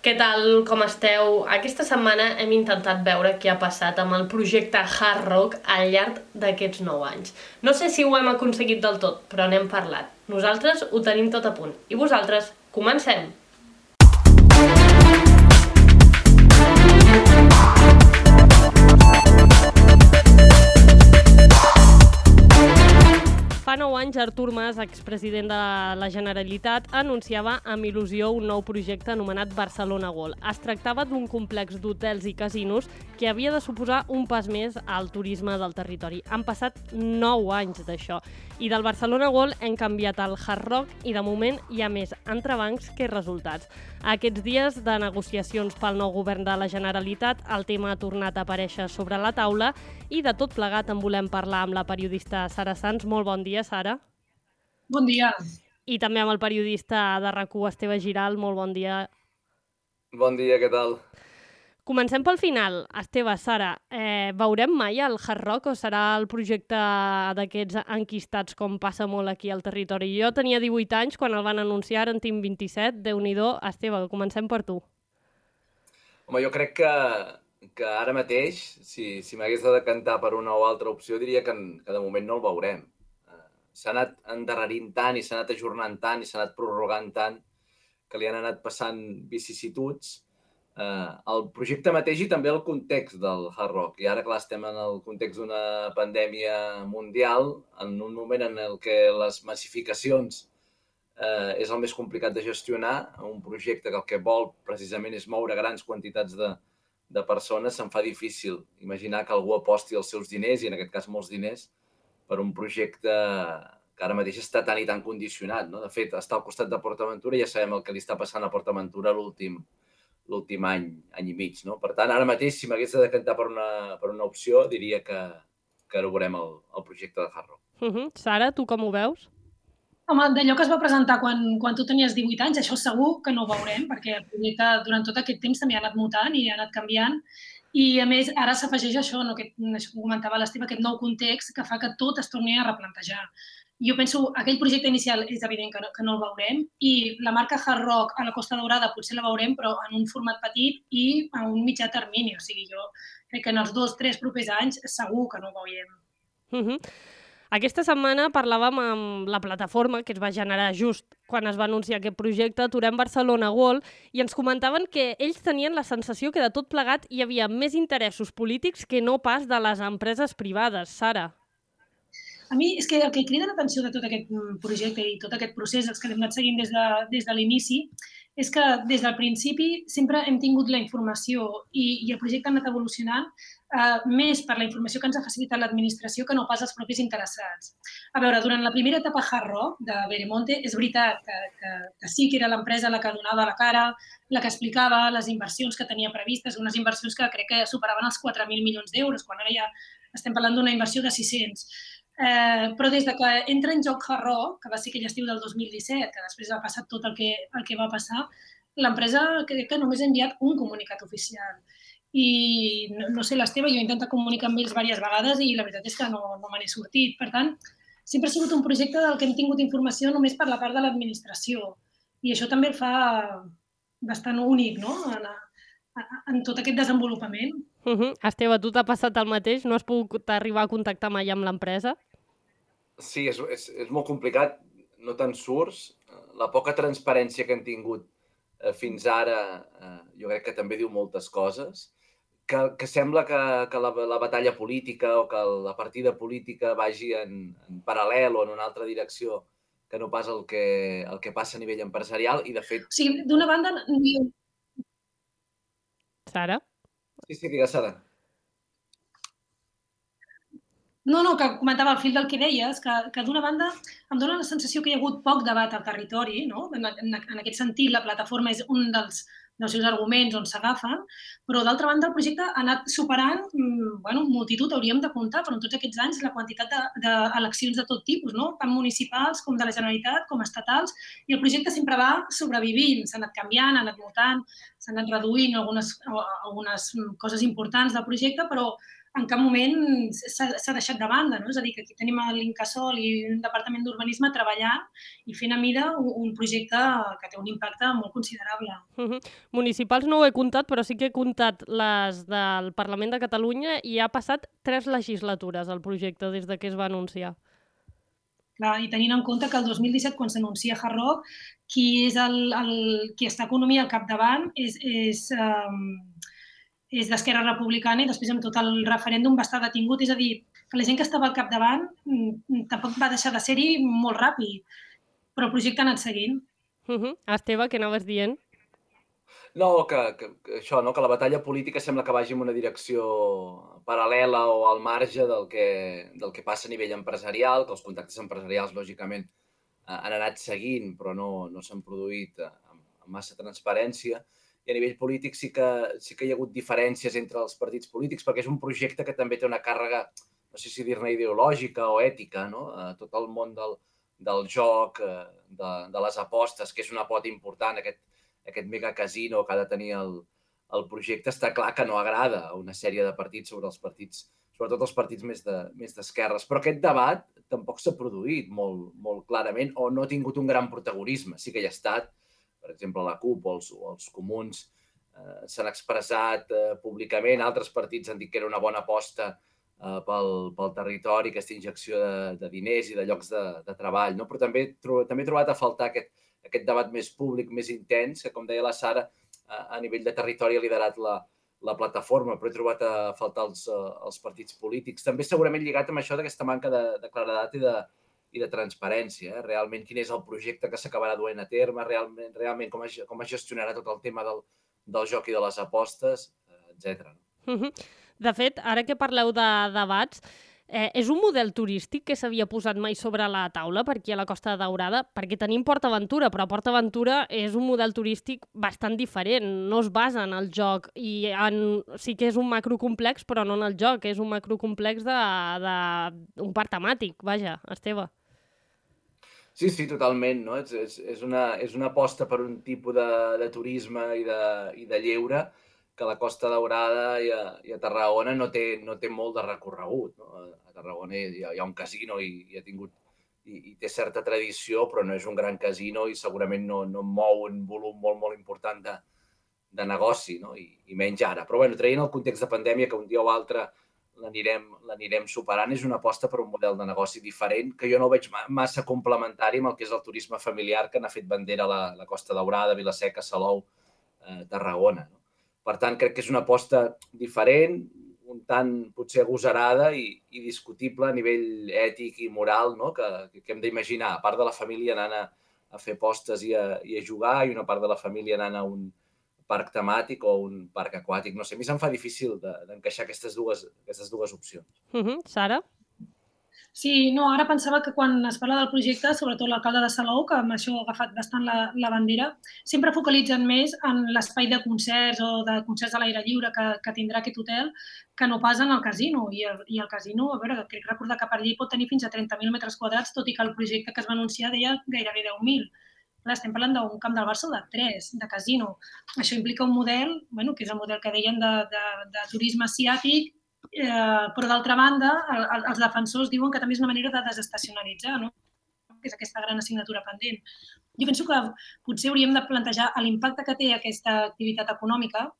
Què tal, com esteu? Aquesta setmana hem intentat veure què ha passat amb el projecte Hard Rock al llarg d'aquests 9 anys. No sé si ho hem aconseguit del tot, però n'hem parlat. Nosaltres ho tenim tot a punt. I vosaltres, comencem! Fa 9 anys, Artur Mas, expresident de la Generalitat, anunciava amb il·lusió un nou projecte anomenat Barcelona World. Es tractava d'un complex d'hotels i casinos que havia de suposar un pas més al turisme del territori. Han passat 9 anys d'això. I del Barcelona World hem canviat al Hard Rock i de moment hi ha més entrebancs que resultats. Aquests dies de negociacions pel nou govern de la Generalitat, el tema ha tornat a aparèixer sobre la taula i de tot plegat en volem parlar amb la periodista Sara Sanz. Molt bon dia, Sara. Bon dia. I també amb el periodista de rac Esteve Giral. Molt bon dia. Bon dia, què tal? Comencem pel final. Esteve, Sara, eh, veurem mai el Hard Rock o serà el projecte d'aquests enquistats com passa molt aquí al territori? Jo tenia 18 anys quan el van anunciar, en tinc 27, déu nhi Esteve, comencem per tu. Home, jo crec que, que ara mateix, si, si m'hagués de decantar per una o altra opció, diria que, que de moment no el veurem. S'ha anat endarrerint tant i s'ha anat ajornant tant i s'ha anat prorrogant tant que li han anat passant vicissituds. Eh, el projecte mateix i també el context del Hard Rock. I ara, clar, estem en el context d'una pandèmia mundial, en un moment en el que les massificacions eh, és el més complicat de gestionar, un projecte que el que vol precisament és moure grans quantitats de, de persones, se'n fa difícil imaginar que algú aposti els seus diners, i en aquest cas molts diners, per un projecte que ara mateix està tan i tan condicionat. No? De fet, està al costat de PortAventura i ja sabem el que li està passant a PortAventura l'últim l'últim any, any i mig. No? Per tant, ara mateix, si m'hagués de decantar per una, per una opció, diria que, que no veurem el, el projecte de Hard Rock. Uh -huh. Sara, tu com ho veus? Home, d'allò que es va presentar quan, quan tu tenies 18 anys, això segur que no ho veurem, perquè el projecte durant tot aquest temps també ha anat mutant i ha anat canviant. I, a més, ara s'afegeix això, no, que, això que comentava l'Esteve, aquest nou context que fa que tot es torni a replantejar jo penso, aquell projecte inicial és evident que no, que no el veurem i la marca Hard Rock a la Costa Daurada potser la veurem, però en un format petit i a un mitjà termini. O sigui, jo crec que en els dos, tres propers anys segur que no ho veiem. Uh -huh. Aquesta setmana parlàvem amb la plataforma que es va generar just quan es va anunciar aquest projecte, Aturem Barcelona World, i ens comentaven que ells tenien la sensació que de tot plegat hi havia més interessos polítics que no pas de les empreses privades. Sara. A mi és que el que crida l'atenció de tot aquest mm, projecte i tot aquest procés, els que l'hem anat seguint des de, des de l'inici, és que des del principi sempre hem tingut la informació i, i el projecte ha anat evolucionant eh, més per la informació que ens ha facilitat l'administració que no pas els propis interessats. A veure, durant la primera etapa Hard Rock de Veremonte, és veritat que, que, que sí que era l'empresa la que donava la cara, la que explicava les inversions que tenia previstes, unes inversions que crec que superaven els 4.000 milions d'euros, quan ara ja estem parlant d'una inversió de 600. Eh, però des de que entra en joc Harró, que va ser aquell estiu del 2017, que després ha passat tot el que, el que va passar, l'empresa crec que només ha enviat un comunicat oficial. I no, no sé, l'Esteve, jo he intentat comunicar amb ells diverses vegades i la veritat és que no, no me n'he sortit. Per tant, sempre ha sigut un projecte del que hem tingut informació només per la part de l'administració. I això també el fa bastant únic, no?, en, en tot aquest desenvolupament. Uh -huh. Esteve, tu t'ha passat el mateix? No has pogut arribar a contactar mai amb l'empresa? Sí, és, és, és molt complicat, no te'n surts. La poca transparència que han tingut eh, fins ara, eh, jo crec que també diu moltes coses, que, que sembla que, que la, la batalla política o que la partida política vagi en, en paral·lel o en una altra direcció que no pas el que, el que passa a nivell empresarial i, de fet... O sigui, d'una banda... Sara? Sí, sí, digues, Sara. No, no, que comentava al fil del que deies, que, que d'una banda em dóna la sensació que hi ha hagut poc debat al territori, no? en, en, en aquest sentit la plataforma és un dels, dels seus arguments on s'agafen, però d'altra banda el projecte ha anat superant, mm, bueno, multitud, hauríem de comptar, però en tots aquests anys la quantitat d'eleccions de, de, de tot tipus, no? tant municipals com de la Generalitat, com estatals, i el projecte sempre va sobrevivint, s'ha anat canviant, ha anat mutant, s'han anat reduint algunes, algunes coses importants del projecte, però en cap moment s'ha deixat de banda. No? És a dir, que aquí tenim l'Incasol i un departament d'urbanisme treballant i fent a mida un projecte que té un impacte molt considerable. Uh -huh. Municipals no ho he comptat, però sí que he comptat les del Parlament de Catalunya i ha passat tres legislatures el projecte des de que es va anunciar. Clar, I tenint en compte que el 2017, quan s'anuncia Hard qui és el, el, qui està economia al capdavant és, és um, és d'Esquerra Republicana i després amb tot el referèndum va estar detingut. És a dir, que la gent que estava al capdavant mm, mm, tampoc va deixar de ser-hi molt ràpid, però el projecte ha anat seguint. Uh -huh. Esteve, què anaves dient? No, que, que, que això, no? que la batalla política sembla que vagi en una direcció paral·lela o al marge del que, del que passa a nivell empresarial, que els contactes empresarials, lògicament, eh, han anat seguint, però no, no s'han produït amb, amb massa transparència a nivell polític sí que, sí que hi ha hagut diferències entre els partits polítics, perquè és un projecte que també té una càrrega, no sé si dir-ne ideològica o ètica, no? Eh, tot el món del, del joc, eh, de, de les apostes, que és una pota important, aquest, aquest megacasino que ha de tenir el, el projecte, està clar que no agrada a una sèrie de partits sobre els partits, sobretot els partits més de, més d'esquerres. Però aquest debat tampoc s'ha produït molt, molt clarament o no ha tingut un gran protagonisme. Sí que hi ha estat, per exemple, la CUP o els, o els comuns eh, s'han expressat eh, públicament, altres partits han dit que era una bona aposta eh, pel, pel territori, aquesta injecció de, de diners i de llocs de, de treball. No? Però també, tro, també he trobat a faltar aquest, aquest debat més públic, més intens, que, com deia la Sara, eh, a nivell de territori ha liderat la, la plataforma, però he trobat a faltar els, eh, els partits polítics. També segurament lligat amb això d'aquesta manca de, de claredat i de, i de transparència. Eh? Realment quin és el projecte que s'acabarà duent a terme, realment, realment com, es, com es gestionarà tot el tema del, del joc i de les apostes, eh, etc. De fet, ara que parleu de debats, Eh, és un model turístic que s'havia posat mai sobre la taula per aquí a la Costa Daurada? Perquè tenim PortAventura, però PortAventura és un model turístic bastant diferent. No es basa en el joc i en, sí que és un macrocomplex, però no en el joc. És un macrocomplex d'un de, de, un parc temàtic. Vaja, Esteve. Sí, sí, totalment. No? És, és, és, una, és una aposta per un tipus de, de turisme i de, i de lleure que la Costa Daurada i a, i a Tarragona no té, no té molt de recorregut. No? A Tarragona hi ha, hi ha un casino i, i ha tingut i, i té certa tradició, però no és un gran casino i segurament no, no mou un volum molt, molt important de, de negoci, no? I, i menys ara. Però bueno, traient el context de pandèmia, que un dia o altre l'anirem superant. És una aposta per un model de negoci diferent que jo no veig massa complementari amb el que és el turisme familiar que n'ha fet bandera la, la Costa Daurada, Vilaseca, Salou, eh, Tarragona. No? Per tant, crec que és una aposta diferent, un tant potser agosarada i, i discutible a nivell ètic i moral, no? que, que hem d'imaginar, a part de la família anant a, a fer postes i a, i a jugar i una part de la família anant a un, parc temàtic o un parc aquàtic. No sé, a mi se'm fa difícil d'encaixar de, aquestes, dues, aquestes dues opcions. Uh -huh. Sara? Sí, no, ara pensava que quan es parla del projecte, sobretot l'alcalde de Salou, que amb això ha agafat bastant la, la bandera, sempre focalitzen més en l'espai de concerts o de concerts a l'aire lliure que, que tindrà aquest hotel que no pas en el casino. I el, I el casino, a veure, crec recordar que per allí pot tenir fins a 30.000 metres quadrats, tot i que el projecte que es va anunciar deia gairebé 10.000. Estem parlant d'un camp del Barça de 3, de casino. Això implica un model, bueno, que és el model que deien de, de, de turisme asiàtic, eh, però d'altra banda, el, el, els defensors diuen que també és una manera de desestacionalitzar, no? que és aquesta gran assignatura pendent. Jo penso que potser hauríem de plantejar l'impacte que té aquesta activitat econòmica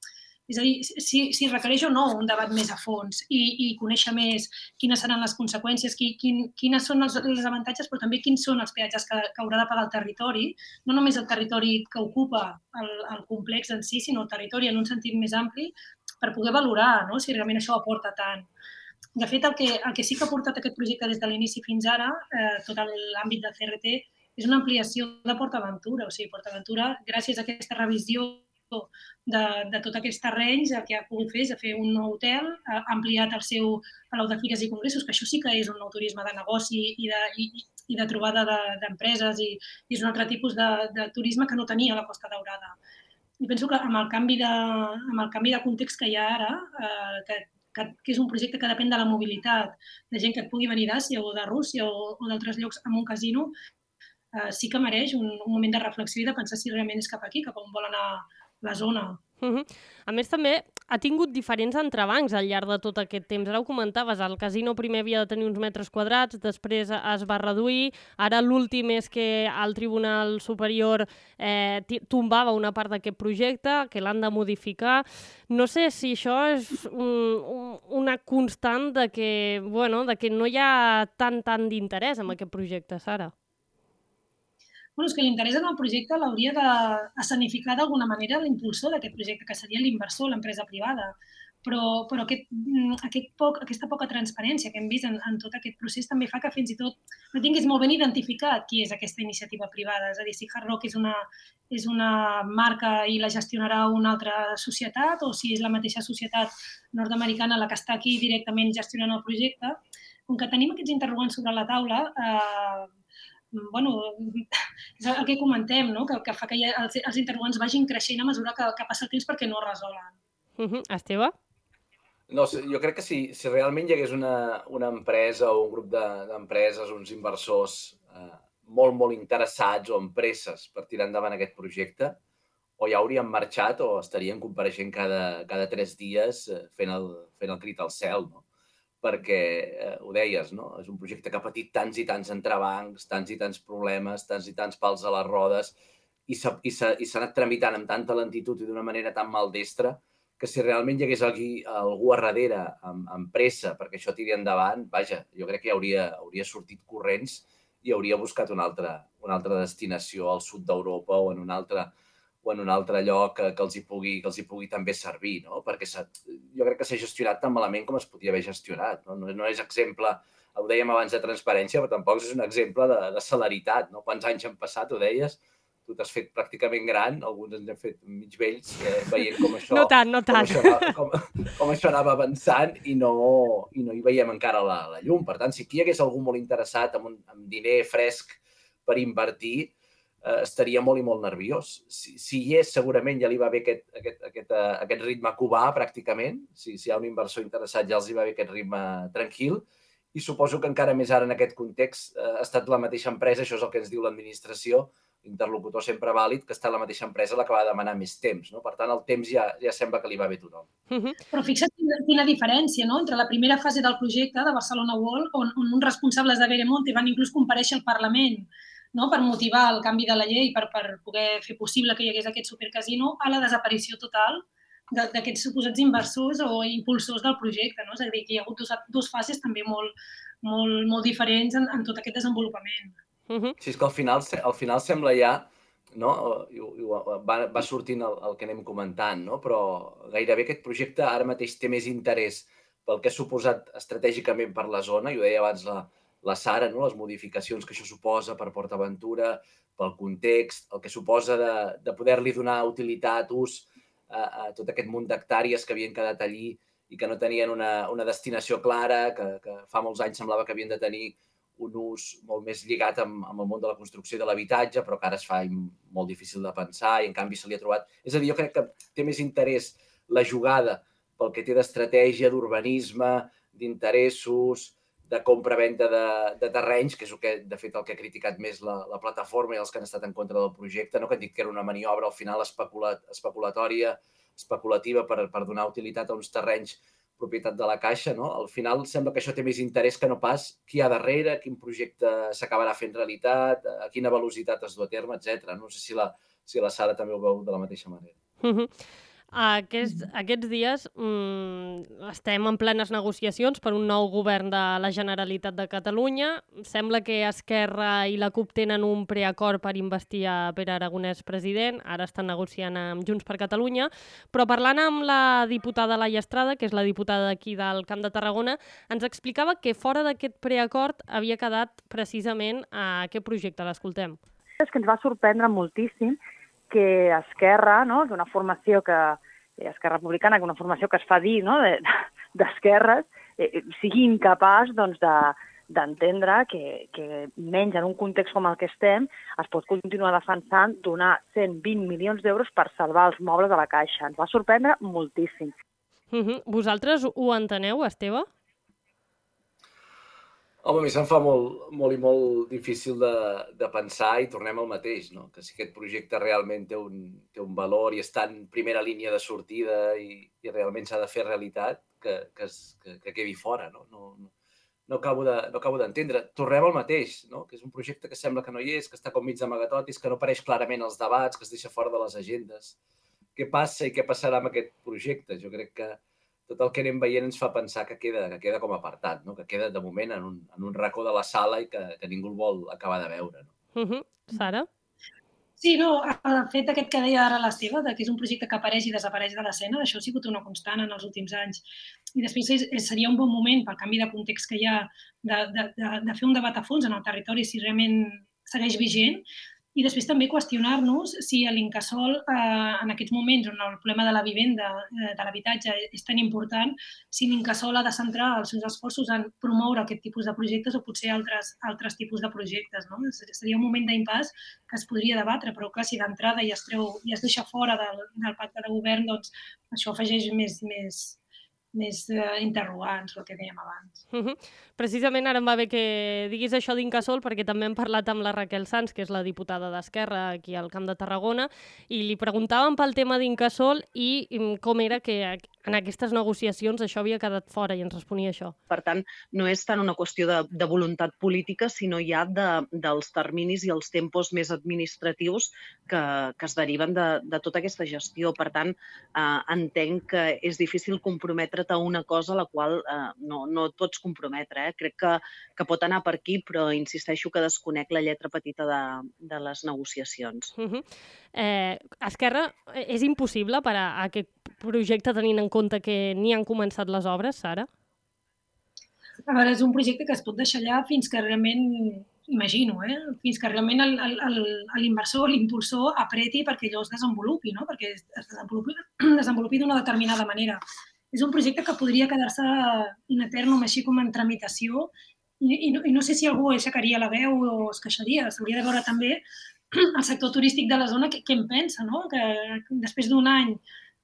és a dir, si, si requereix o no un debat més a fons i, i conèixer més quines seran les conseqüències, qui, quin, quines són els, els avantatges, però també quins són els peatges que, que haurà de pagar el territori, no només el territori que ocupa el, el complex en si, sinó el territori en un sentit més ampli, per poder valorar no? si realment això aporta tant. De fet, el que, el que sí que ha portat aquest projecte des de l'inici fins ara, eh, tot l'àmbit de CRT, és una ampliació de PortAventura. O sigui, PortAventura, gràcies a aquesta revisió de, de tots aquests terrenys, el que ha pogut fer és fer un nou hotel, ha ampliat el seu palau de fires i congressos, que això sí que és un nou turisme de negoci i de, i, i de trobada d'empreses de, i, i és un altre tipus de, de turisme que no tenia la Costa Daurada. I penso que amb el canvi de, amb el canvi de context que hi ha ara, eh, que, que, que és un projecte que depèn de la mobilitat, de gent que et pugui venir d'Àsia o de Rússia o, o d'altres llocs amb un casino, eh, sí que mereix un, un moment de reflexió i de pensar si realment és cap aquí, cap on vol anar la zona. Uh -huh. A més, també ha tingut diferents entrebancs al llarg de tot aquest temps. Ara ho comentaves, el casino primer havia de tenir uns metres quadrats, després es va reduir, ara l'últim és que el Tribunal Superior eh, tombava una part d'aquest projecte, que l'han de modificar. No sé si això és un, un, una constant de que, bueno, de que no hi ha tant, tant d'interès en aquest projecte, Sara bueno, és que l'interès en el projecte l'hauria d'escenificar d'alguna manera l'impulsor d'aquest projecte, que seria l'inversor, l'empresa privada. Però, però aquest, mm, aquest poc, aquesta poca transparència que hem vist en, en tot aquest procés també fa que fins i tot no tinguis molt ben identificat qui és aquesta iniciativa privada. És a dir, si Hard Rock és una, és una marca i la gestionarà una altra societat o si és la mateixa societat nord-americana la que està aquí directament gestionant el projecte. Com que tenim aquests interrogants sobre la taula, eh, bueno, és el que comentem, no? que, que fa que ja els, els interrogants vagin creixent a mesura que, que passa el temps perquè no es resolen. Uh -huh. Esteve? No, jo crec que si, si realment hi hagués una, una empresa o un grup d'empreses, de, uns inversors eh, molt, molt interessats o empreses per tirar endavant aquest projecte, o ja haurien marxat o estarien compareixent cada, cada tres dies eh, fent, el, fent el crit al cel. No? Perquè eh, ho deies, no? És un projecte que ha patit tants i tants entrebancs, tants i tants problemes, tants i tants pals a les rodes i s'ha anat tramitant amb tanta lentitud i d'una manera tan maldestra que si realment hi hagués aquí algú a darrere amb, amb pressa perquè això tiri endavant, vaja, jo crec que hauria, hauria sortit corrents i hauria buscat una altra, una altra destinació al sud d'Europa o en un altre, o en un altre lloc que, que, els, hi pugui, que els hi pugui també servir, no? Perquè jo crec que s'ha gestionat tan malament com es podia haver gestionat. No, no, no és exemple, ho dèiem abans de transparència, però tampoc és un exemple de, de celeritat. No? Quants anys han passat, ho deies? Tu t'has fet pràcticament gran, alguns ens hem fet mig vells, eh, veient com això, no tant, no tant. Com, això, com, com això anava avançant i no, i no hi veiem encara la, la llum. Per tant, si aquí hi hagués algú molt interessat amb, un, amb diner fresc per invertir, eh, estaria molt i molt nerviós. Si, si hi és, segurament ja li va bé aquest, aquest, aquest, uh, aquest ritme cubà, pràcticament. Si, si hi ha un inversor interessat, ja els hi va bé aquest ritme tranquil. I suposo que encara més ara en aquest context uh, ha estat la mateixa empresa, això és el que ens diu l'administració, interlocutor sempre vàlid, que està la mateixa empresa la que va demanar més temps. No? Per tant, el temps ja, ja sembla que li va bé a tothom. Uh -huh. Però fixa't quina, quina diferència no? entre la primera fase del projecte de Barcelona World, on, on uns responsables de Veremonte van inclús compareixer al Parlament no? per motivar el canvi de la llei, per, per poder fer possible que hi hagués aquest supercasino, a la desaparició total d'aquests suposats inversors o impulsors del projecte. No? És a dir, que hi ha hagut dos, dos fases també molt, molt, molt diferents en, en tot aquest desenvolupament. Uh -huh. Sí, és que al final, al final sembla ja no? va, va sortint el, el que anem comentant, no? però gairebé aquest projecte ara mateix té més interès pel que ha suposat estratègicament per la zona, i ho deia abans la, la Sara, no? les modificacions que això suposa per PortAventura, pel context, el que suposa de, de poder-li donar utilitat, ús a, a tot aquest munt d'hectàrees que havien quedat allí i que no tenien una, una destinació clara, que, que fa molts anys semblava que havien de tenir un ús molt més lligat amb, amb el món de la construcció i de l'habitatge, però que ara es fa molt difícil de pensar i en canvi se li ha trobat... És a dir, jo crec que té més interès la jugada pel que té d'estratègia, d'urbanisme, d'interessos, de compra-venda de, de terrenys, que és el que, de fet, el que ha criticat més la, la plataforma i els que han estat en contra del projecte, no? que han dit que era una maniobra al final especulat, especulatòria, especulativa per, per donar utilitat a uns terrenys propietat de la Caixa, no? Al final sembla que això té més interès que no pas qui hi ha darrere, quin projecte s'acabarà fent realitat, a quina velocitat es du a terme, etc. No sé si la, si la Sara també ho veu de la mateixa manera. Mm -hmm. Aquests, aquests dies mm, estem en plenes negociacions per un nou govern de la Generalitat de Catalunya. Sembla que Esquerra i la CUP tenen un preacord per investir a Pere Aragonès president. Ara estan negociant amb Junts per Catalunya. Però parlant amb la diputada Laia Estrada, que és la diputada d'aquí del Camp de Tarragona, ens explicava que fora d'aquest preacord havia quedat precisament a aquest projecte. L'escoltem. És que ens va sorprendre moltíssim que Esquerra, no, que una formació que, eh, Esquerra Republicana, que una formació que es fa dir no, d'esquerres, de, eh, sigui incapaç doncs, de, d'entendre que, que menys en un context com el que estem es pot continuar defensant donar 120 milions d'euros per salvar els mobles de la Caixa. Ens va sorprendre moltíssim. Uh -huh. Vosaltres ho enteneu, Esteve? Home, a mi se'm fa molt, molt i molt difícil de, de pensar i tornem al mateix, no? Que si aquest projecte realment té un, té un valor i està en primera línia de sortida i, i realment s'ha de fer realitat, que, que, es, que, que quedi fora, no? No, no, no acabo de, no acabo d'entendre. Tornem al mateix, no? Que és un projecte que sembla que no hi és, que està com mig d'amagatotis, que no apareix clarament als debats, que es deixa fora de les agendes. Què passa i què passarà amb aquest projecte? Jo crec que, tot el que anem veient ens fa pensar que queda, que queda com apartat, no? que queda de moment en un, en un racó de la sala i que, que ningú el vol acabar de veure. No? Uh -huh. Sara? Sí, no, el fet aquest que deia ara l'Esteve, que és un projecte que apareix i desapareix de l'escena, això ha sigut una constant en els últims anys. I després és, és, seria un bon moment, pel canvi de context que hi ha, de, de, de, de fer un debat a fons en el territori si realment segueix vigent i després també qüestionar-nos si l'Incasol, eh, en aquests moments on el problema de la vivenda, eh, de l'habitatge és tan important, si l'Incasol ha de centrar els seus esforços en promoure aquest tipus de projectes o potser altres, altres tipus de projectes. No? Seria un moment d'impàs que es podria debatre, però clar, si d'entrada ja, es treu, ja es deixa fora del, del pacte de govern, doncs això afegeix més, més, més eh, interrogants, el que dèiem abans. Uh -huh. Precisament ara em va bé que diguis això d'Incasol, perquè també hem parlat amb la Raquel Sanz, que és la diputada d'Esquerra aquí al Camp de Tarragona, i li preguntàvem pel tema d'Incasol i mm, com era que en aquestes negociacions això havia quedat fora i ens responia això. Per tant, no és tant una qüestió de, de voluntat política, sinó ja de, dels terminis i els tempos més administratius que, que es deriven de, de tota aquesta gestió. Per tant, eh, entenc que és difícil comprometre comprometre't a una cosa a la qual eh, no, no et pots comprometre. Eh? Crec que, que pot anar per aquí, però insisteixo que desconec la lletra petita de, de les negociacions. Uh -huh. eh, Esquerra, eh, és impossible per a, a aquest projecte tenint en compte que ni han començat les obres, Sara? A veure, és un projecte que es pot deixar allà fins que realment imagino, eh? fins que realment l'inversor, l'impulsor apreti perquè allò es desenvolupi, no? perquè es desenvolupi, desenvolupi d'una determinada manera és un projecte que podria quedar-se in eternum, així com en tramitació, i, i, no, i no sé si algú aixecaria la veu o es queixaria. S'hauria de veure també el sector turístic de la zona què, què en pensa, no? que després d'un any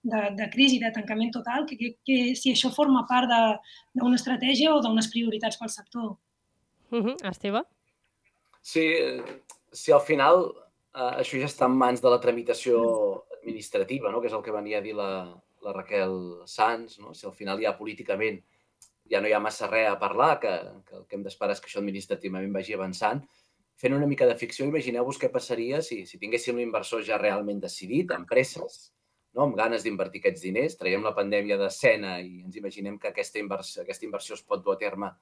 de, de crisi, de tancament total, que, que, que si això forma part d'una estratègia o d'unes prioritats pel sector. Uh -huh. Esteve? Sí, si al final eh, això ja està en mans de la tramitació administrativa, no? que és el que venia a dir la, la Raquel Sanz, no? si al final ja políticament ja no hi ha massa res a parlar, que, que el que hem d'esperar és que això administrativament vagi avançant, fent una mica de ficció, imagineu-vos què passaria si, si tinguéssim l'inversor ja realment decidit, empreses, no? amb ganes d'invertir aquests diners, traiem la pandèmia d'escena i ens imaginem que aquesta inversió, aquesta inversió es pot dur a terme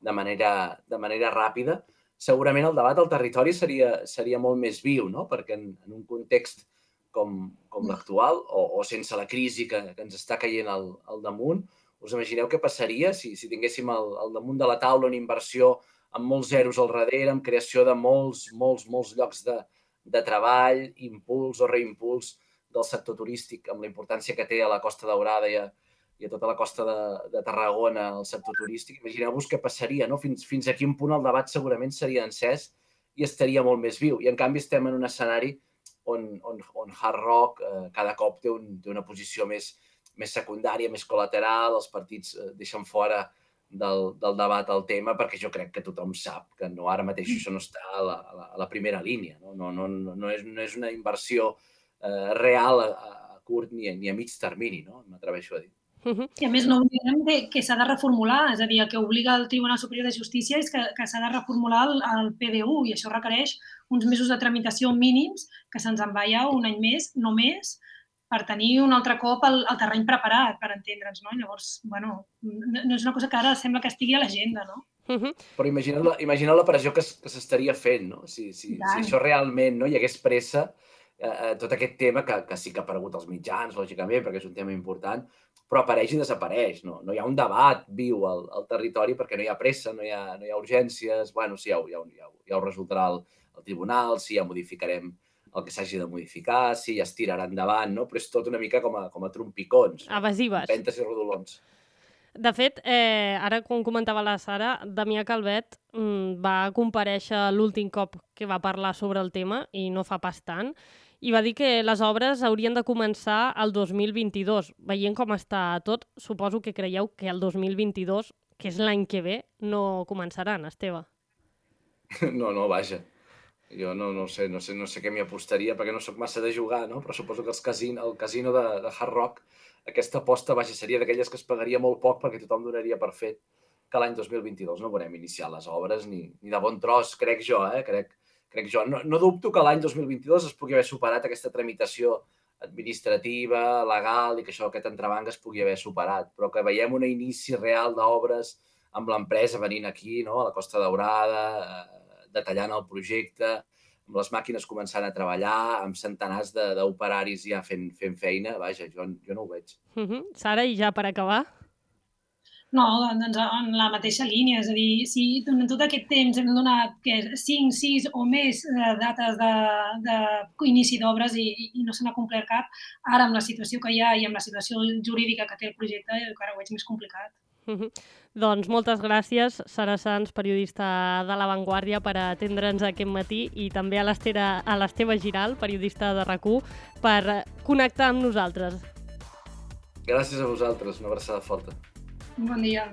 de manera, de manera ràpida, segurament el debat al territori seria, seria molt més viu, no? perquè en, en un context com, com l'actual o, o sense la crisi que, que ens està caient al, al damunt, us imagineu què passaria si, si tinguéssim al, al damunt de la taula una inversió amb molts zeros al darrere, amb creació de molts, molts, molts llocs de, de treball, impuls o reimpuls del sector turístic, amb la importància que té a la Costa Daurada i a, i a tota la costa de, de Tarragona el sector turístic. Imagineu-vos què passaria, no? Fins, fins a quin punt el debat segurament seria encès i estaria molt més viu. I en canvi estem en un escenari on, on, on Hard Rock eh, cada cop té, un, té una posició més, més secundària, més col·lateral, els partits eh, deixen fora del, del debat el tema perquè jo crec que tothom sap que no ara mateix això no està a la, a la, a la primera línia. No, no, no, no, és, no és una inversió eh, real a, a curt ni a, ni a mig termini, no? m'atreveixo a dir. I a més no oblidem que, que s'ha de reformular, és a dir, el que obliga el Tribunal Superior de Justícia és que, que s'ha de reformular el, el PDU i això requereix uns mesos de tramitació mínims que se'ns envaia un any més, no més, per tenir un altre cop el, el terreny preparat, per entendre'ns, no? Llavors, bueno, no, no és una cosa que ara sembla que estigui a l'agenda, no? Uh -huh. Però imagineu la, imagineu la pressió que, que s'estaria fent, no? Si, si, si això realment no hi hagués pressa, eh, eh, tot aquest tema que, que sí que ha aparegut als mitjans, lògicament, perquè és un tema important, però apareix i desapareix. No, no hi ha un debat viu al, al territori perquè no hi ha pressa, no hi ha, no hi ha urgències. bueno, sí, ja ho, ja, ho, ja, ho, ja ho resoldrà el, el tribunal, sí, ja modificarem el que s'hagi de modificar, sí, ja es tirarà endavant, no? però és tot una mica com a, com a trompicons. Evasives. Pentes i rodolons. De fet, eh, ara com comentava la Sara, Damià Calvet mm, va compareixer l'últim cop que va parlar sobre el tema, i no fa pas tant, i va dir que les obres haurien de començar el 2022. Veient com està tot, suposo que creieu que el 2022 que és l'any que ve, no començaran, Esteve. No, no, vaja. Jo no, no, sé, no, sé, no sé què m'hi apostaria perquè no sóc massa de jugar, no? però suposo que els casin, el casino de, de Hard Rock, aquesta aposta vaja, seria d'aquelles que es pagaria molt poc perquè tothom donaria per fet que l'any 2022 no veurem iniciar les obres ni, ni de bon tros, crec jo, eh? crec, crec jo. No, no dubto que l'any 2022 es pugui haver superat aquesta tramitació administrativa, legal i que això, aquest entrebanc es pugui haver superat, però que veiem un inici real d'obres amb l'empresa venint aquí, no? a la Costa Daurada, eh, detallant el projecte, amb les màquines començant a treballar, amb centenars d'operaris ja fent, fent feina, vaja, jo, jo no ho veig. Uh -huh. Sara, i ja per acabar? No, doncs en la mateixa línia, és a dir, si durant tot aquest temps hem donat que 5, 6 o més eh, dates d'inici d'obres i, i no se n'ha complert cap, ara amb la situació que hi ha i amb la situació jurídica que té el projecte, encara ho veig més complicat. Uh -huh. Doncs moltes gràcies, Sara Sanz, periodista de La Vanguardia, per atendre'ns aquest matí i també a l'Esteve Giral, periodista de rac per connectar amb nosaltres. Gràcies a vosaltres, una abraçada forta. Bon dia.